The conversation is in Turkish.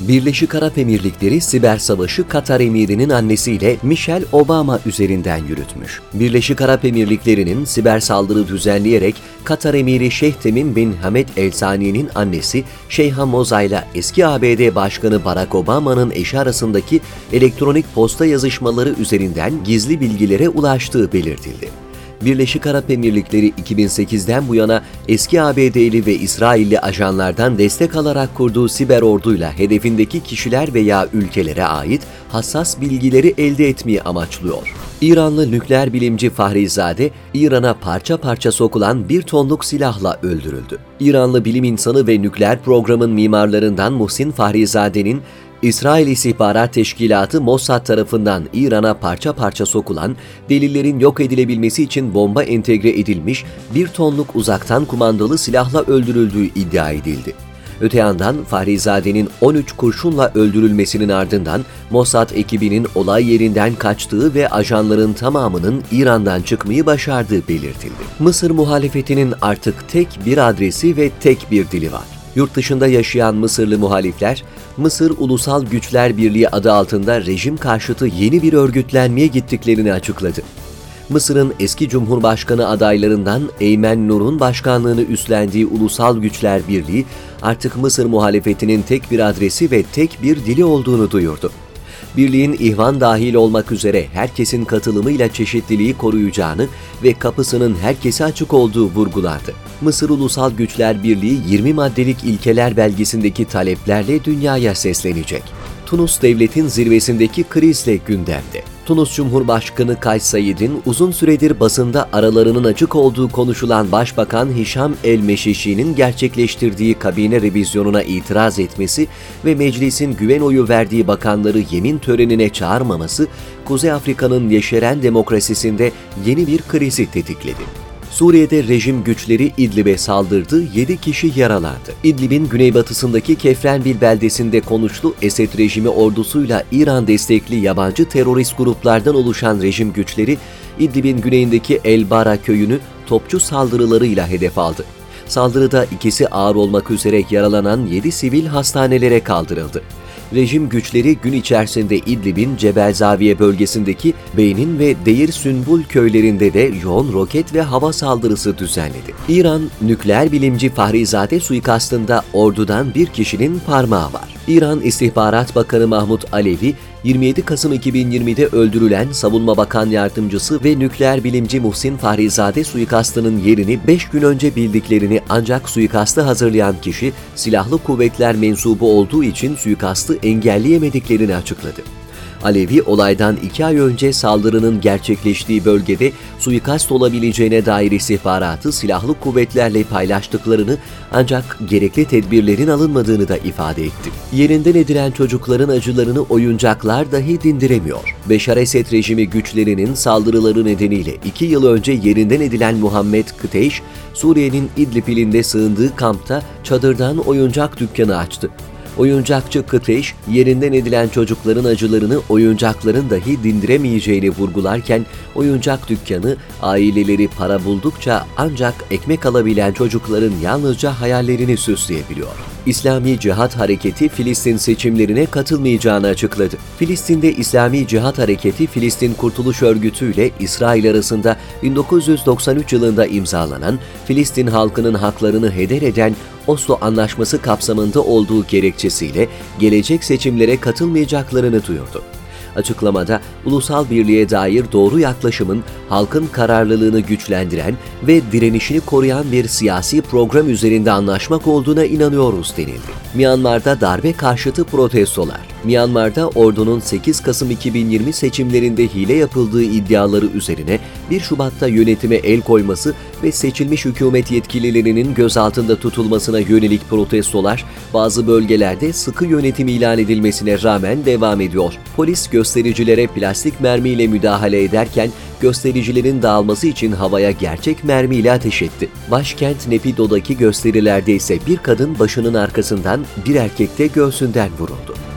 Birleşik Arap Emirlikleri siber savaşı Katar emirinin annesiyle Michelle Obama üzerinden yürütmüş. Birleşik Arap Emirlikleri'nin siber saldırı düzenleyerek Katar emiri Şeyh Temim bin Hamed El Sani'nin annesi Şeyha Moza ile eski ABD Başkanı Barack Obama'nın eşi arasındaki elektronik posta yazışmaları üzerinden gizli bilgilere ulaştığı belirtildi. Birleşik Arap Emirlikleri 2008'den bu yana eski ABD'li ve İsrailli ajanlardan destek alarak kurduğu siber orduyla hedefindeki kişiler veya ülkelere ait hassas bilgileri elde etmeyi amaçlıyor. İranlı nükleer bilimci Fahrizade, İran'a parça parça sokulan bir tonluk silahla öldürüldü. İranlı bilim insanı ve nükleer programın mimarlarından Muhsin Fahrizade'nin İsrail İstihbarat Teşkilatı Mossad tarafından İran'a parça parça sokulan, delillerin yok edilebilmesi için bomba entegre edilmiş bir tonluk uzaktan kumandalı silahla öldürüldüğü iddia edildi. Öte yandan Fahrizade'nin 13 kurşunla öldürülmesinin ardından Mossad ekibinin olay yerinden kaçtığı ve ajanların tamamının İran'dan çıkmayı başardığı belirtildi. Mısır muhalefetinin artık tek bir adresi ve tek bir dili var. Yurt dışında yaşayan Mısırlı muhalifler, Mısır Ulusal Güçler Birliği adı altında rejim karşıtı yeni bir örgütlenmeye gittiklerini açıkladı. Mısır'ın eski Cumhurbaşkanı adaylarından Eymen Nur'un başkanlığını üstlendiği Ulusal Güçler Birliği artık Mısır muhalefetinin tek bir adresi ve tek bir dili olduğunu duyurdu birliğin ihvan dahil olmak üzere herkesin katılımıyla çeşitliliği koruyacağını ve kapısının herkese açık olduğu vurgulardı. Mısır Ulusal Güçler Birliği 20 maddelik ilkeler belgesindeki taleplerle dünyaya seslenecek. Tunus devletin zirvesindeki krizle gündemde. Tunus Cumhurbaşkanı Kays Said'in uzun süredir basında aralarının açık olduğu konuşulan Başbakan Hişam El-Meşişi'nin gerçekleştirdiği kabine revizyonuna itiraz etmesi ve meclisin güven oyu verdiği bakanları yemin törenine çağırmaması, Kuzey Afrika'nın yeşeren demokrasisinde yeni bir krizi tetikledi. Suriye'de rejim güçleri İdlib'e saldırdı, 7 kişi yaralandı. İdlib'in güneybatısındaki Kefrenbil beldesinde konuşlu Esed rejimi ordusuyla İran destekli yabancı terörist gruplardan oluşan rejim güçleri İdlib'in güneyindeki El Bara köyünü topçu saldırılarıyla hedef aldı. Saldırıda ikisi ağır olmak üzere yaralanan 7 sivil hastanelere kaldırıldı rejim güçleri gün içerisinde İdlib'in Cebel Zaviye bölgesindeki Beynin ve Deir Sünbul köylerinde de yoğun roket ve hava saldırısı düzenledi. İran, nükleer bilimci Fahrizade suikastında ordudan bir kişinin parmağı var. İran İstihbarat Bakanı Mahmut Alevi, 27 Kasım 2020'de öldürülen Savunma Bakan Yardımcısı ve nükleer bilimci Muhsin Fahrizade suikastının yerini 5 gün önce bildiklerini ancak suikastı hazırlayan kişi silahlı kuvvetler mensubu olduğu için suikastı engelleyemediklerini açıkladı. Alevi olaydan iki ay önce saldırının gerçekleştiği bölgede suikast olabileceğine dair istihbaratı silahlı kuvvetlerle paylaştıklarını ancak gerekli tedbirlerin alınmadığını da ifade etti. Yerinden edilen çocukların acılarını oyuncaklar dahi dindiremiyor. Beşar Esed rejimi güçlerinin saldırıları nedeniyle iki yıl önce yerinden edilen Muhammed Kıteyş, Suriye'nin İdlib ilinde sığındığı kampta çadırdan oyuncak dükkanı açtı. Oyuncakçı Kıteş, yerinden edilen çocukların acılarını oyuncakların dahi dindiremeyeceğini vurgularken, oyuncak dükkanı aileleri para buldukça ancak ekmek alabilen çocukların yalnızca hayallerini süsleyebiliyor. İslami Cihat Hareketi Filistin seçimlerine katılmayacağını açıkladı. Filistin'de İslami Cihat Hareketi Filistin Kurtuluş Örgütü ile İsrail arasında 1993 yılında imzalanan Filistin halkının haklarını heder eden Oslo Anlaşması kapsamında olduğu gerekçesiyle gelecek seçimlere katılmayacaklarını duyurdu. Açıklamada ulusal birliğe dair doğru yaklaşımın halkın kararlılığını güçlendiren ve direnişini koruyan bir siyasi program üzerinde anlaşmak olduğuna inanıyoruz denildi. Myanmar'da darbe karşıtı protestolar Myanmar'da ordunun 8 Kasım 2020 seçimlerinde hile yapıldığı iddiaları üzerine 1 Şubat'ta yönetime el koyması ve seçilmiş hükümet yetkililerinin gözaltında tutulmasına yönelik protestolar bazı bölgelerde sıkı yönetim ilan edilmesine rağmen devam ediyor. Polis göstericilere plastik mermiyle müdahale ederken göstericilerin dağılması için havaya gerçek mermiyle ateş etti. Başkent Nepido'daki gösterilerde ise bir kadın başının arkasından bir erkekte göğsünden vuruldu.